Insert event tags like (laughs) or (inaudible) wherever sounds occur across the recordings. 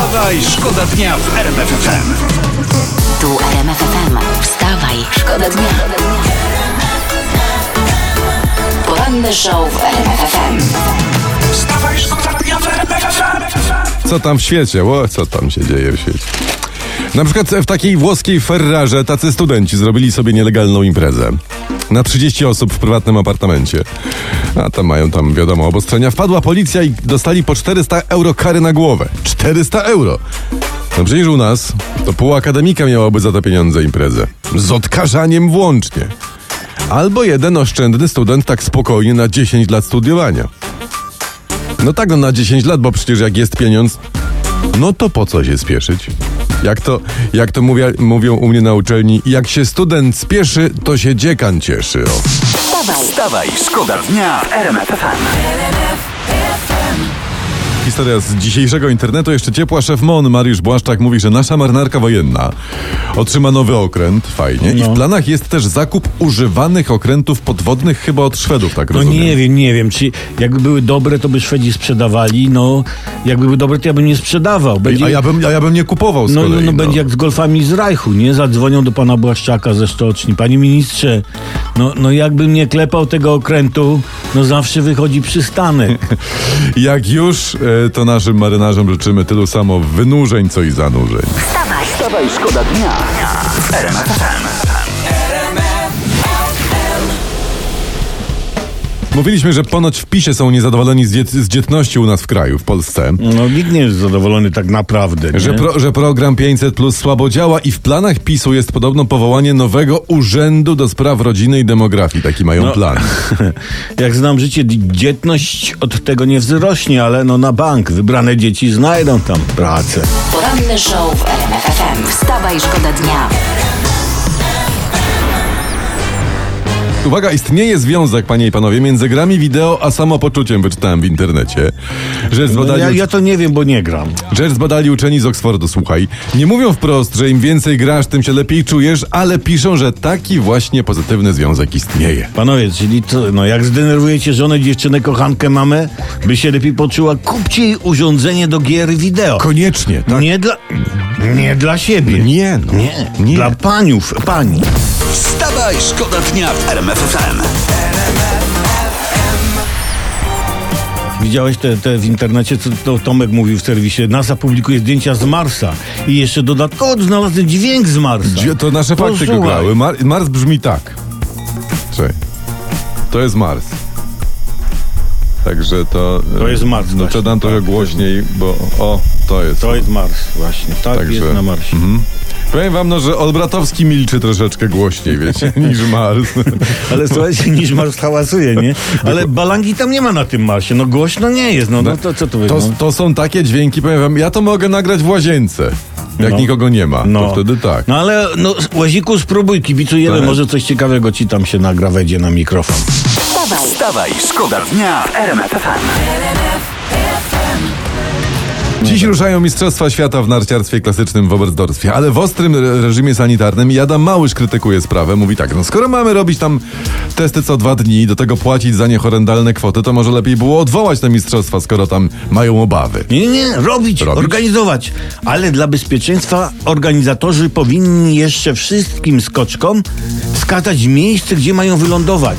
Wstawaj, szkoda dnia w RMF FM. Tu RMF FM. Wstawaj, szkoda dnia. Poranny show w RMF FM. Wstawaj, szkoda dnia w RMF FM. Co tam w świecie? O, co tam się dzieje w świecie? Na przykład w takiej włoskiej Ferrarze tacy studenci zrobili sobie nielegalną imprezę. Na 30 osób w prywatnym apartamencie. A tam mają tam, wiadomo, obostrzenia. Wpadła policja i dostali po 400 euro kary na głowę. 400 euro! No przecież u nas to pół akademika miałoby za te pieniądze imprezę. Z odkażaniem włącznie. Albo jeden oszczędny student tak spokojnie na 10 lat studiowania. No tak, no na 10 lat, bo przecież jak jest pieniądz, no to po co się spieszyć? Jak to, jak to mówia, mówią u mnie na uczelni, jak się student spieszy, to się dziekan cieszy. O. Wstawaj, Wstawaj, szkoda dnia RMF FM. Historia z dzisiejszego internetu. Jeszcze ciepła szef MON Mariusz Błaszczak mówi, że nasza marynarka wojenna otrzyma nowy okręt, fajnie. I w planach jest też zakup używanych okrętów podwodnych chyba od Szwedów, tak No rozumiem. nie wiem, nie wiem, czy jakby były dobre, to by Szwedzi sprzedawali, no jakby były dobre, to ja bym nie sprzedawał. Będzie, A ja bym, a ja bym nie kupował z no, kolei. no, będzie jak z golfami z Rajchu, nie? Zadzwonią do pana Błaszczaka ze Stoczni. Panie ministrze, no, no jakbym nie klepał tego okrętu, no zawsze wychodzi przystanek. (laughs) Jak już, e, to naszym marynarzom życzymy tylu samo wynurzeń, co i zanurzeń. wstawaj. Wstawaj, szkoda dnia w RMF Mówiliśmy, że ponoć w PiSie są niezadowoleni z, dziet, z dzietności u nas w kraju, w Polsce. No nikt nie jest zadowolony tak naprawdę, nie? Że, pro, że program 500 plus słabo działa i w planach PiSu jest podobno powołanie nowego urzędu do spraw rodziny i demografii. Taki mają No. plan. (laughs) Jak znam życie, dzietność od tego nie wzrośnie, ale no na bank wybrane dzieci znajdą tam pracę. Poranny show w RMF FM. Wstawaj, szkoda dnia. Uwaga, istnieje związek, panie i panowie, między grami wideo a samopoczuciem, wyczytałem w internecie. Rzecz No, zbadali, ja, ja to nie wiem, bo nie gram. rzecz zbadali uczeni z Oksfordu, słuchaj. Nie mówią wprost, że im więcej grasz, tym się lepiej czujesz, ale piszą, że taki właśnie pozytywny związek istnieje. Panowie, czyli to, no jak zdenerwujecie żonę, dziewczynę, kochankę, mamę, by się lepiej poczuła, kupcie jej urządzenie do gier wideo. Koniecznie, tak? Nie dla, nie dla siebie. Nie, no. Nie, Nie. dla paniów, pani. Wstawaj, szkoda dnia w RMF FM. Widziałeś te, te w internecie, co to Tomek mówił w serwisie. NASA publikuje zdjęcia z Marsa i jeszcze dodatkowo znalazłem dźwięk z Marsa. Gdzie to nasze fakty go Posłuchaj. grały. Mar- Mars brzmi tak. Czekaj. To jest Mars. Także to... To jest Mars No to dam trochę tak. głośniej, bo o, to jest. To jest Mars właśnie. Tak Także- jest na Marsie. Mhm. Powiem wam, no, że Olbratowski milczy troszeczkę głośniej, wiecie, (laughs) niż Mars. (laughs) Ale słuchajcie, niż Mars hałasuje, nie? Ale balangi tam nie ma na tym Marsie. No głośno nie jest. No, no to co tu To, no? to są takie dźwięki, powiem wam, ja to mogę nagrać w łazience. Jak No. nikogo nie ma, No. to wtedy tak. No ale no, Łaziku spróbuj, kibicujemy, Tak. może coś ciekawego ci tam się nagra, wejdzie na mikrofon. Wstawaj, Wstawaj, szkoda dnia w RMF FM. Dziś ruszają Mistrzostwa Świata w narciarstwie klasycznym w Oberstdorfie, ale w ostrym re- reżimie sanitarnym i Adam Małysz krytykuje sprawę. Mówi tak, no skoro mamy robić tam testy co dwa dni i do tego płacić za nie horrendalne kwoty, to może lepiej było odwołać te mistrzostwa, skoro tam mają obawy. Nie, nie, robić, Robić? organizować. Ale dla bezpieczeństwa organizatorzy powinni jeszcze wszystkim skoczkom wskazać miejsce, gdzie mają wylądować.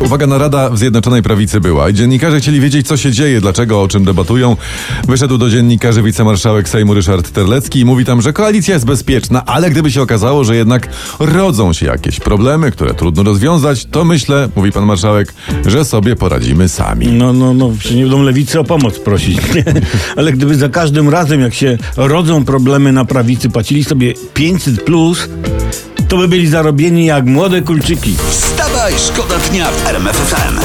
Uwaga, narada w Zjednoczonej Prawicy była i dziennikarze chcieli wiedzieć, co się dzieje, dlaczego, o czym debatują. Wyszedł do dziennikarzy wicemarszałek Sejmu Ryszard Terlecki i mówi tam, że koalicja jest bezpieczna, ale gdyby się okazało, że jednak rodzą się jakieś problemy, które trudno rozwiązać, to myślę, mówi pan marszałek, że sobie poradzimy sami. No, no, no, przecież nie będą lewicy o pomoc prosić. Nie? (laughs) Ale gdyby za każdym razem, jak się rodzą problemy na prawicy, płacili sobie 500 plus, to by byli zarobieni jak młode kulczyki. Wstawaj, szkoda dnia w RMF FM.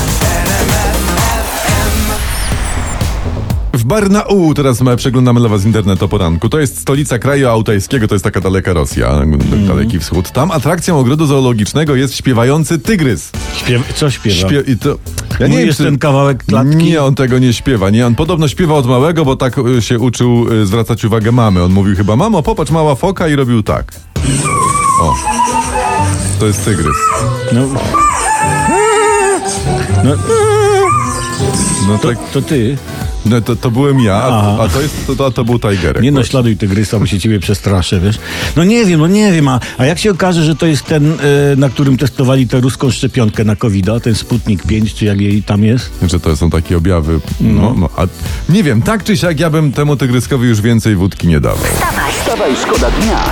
W Barnaul teraz my przeglądamy dla was internet o poranku. To jest stolica kraju altajskiego, to jest taka daleka Rosja, daleki wschód. Tam atrakcją ogrodu zoologicznego jest śpiewający tygrys. Śpiew... Co śpiewa? Śpie- i to, ja Mój nie wiem, jest czy- ten kawałek klatki? Nie, on tego nie śpiewa. Nie, on podobno śpiewa od małego, bo tak y, się uczył y, zwracać uwagę mamy. On mówił chyba, mamo, popatrz, mała foka i robił tak. O. To jest tygrys. No, No, No to, tak, to ty. no to, to byłem ja, a, Aha. a to, jest, to, to, to był Tigerek. Nie naśladuj tygrysa, bo się ciebie przestraszę, wiesz. No nie wiem, no nie wiem, a, a jak się okaże, że to jest ten, e, na którym testowali tę ruską szczepionkę na covid ten Sputnik 5, czy jak jej tam jest? Że to są takie objawy. No. No, a nie wiem, tak czy siak ja bym temu tygryskowi już więcej wódki nie dawał. Wstawaj, szkoda dnia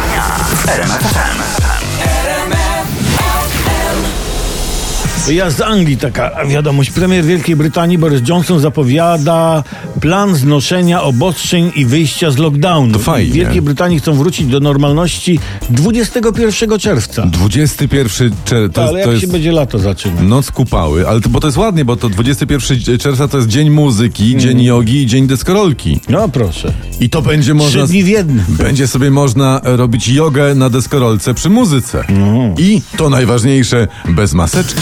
Ja z Anglii taka wiadomość. Premier Wielkiej Brytanii Boris Johnson zapowiada plan znoszenia obostrzeń i wyjścia z lockdownu. To fajnie. W Wielkiej Brytanii chcą wrócić do normalności 21 czerwca. 21 czerwca to, Ale jak jest się będzie lato zaczynać? noc kupały, ale to, bo to jest ładnie, bo to 21 czerwca to jest dzień muzyki, Mm. dzień jogi i dzień deskorolki. No proszę. I to będzie można... Trzy dni w jednym. Będzie sobie można robić jogę na deskorolce przy muzyce. No. I to najważniejsze, bez maseczki.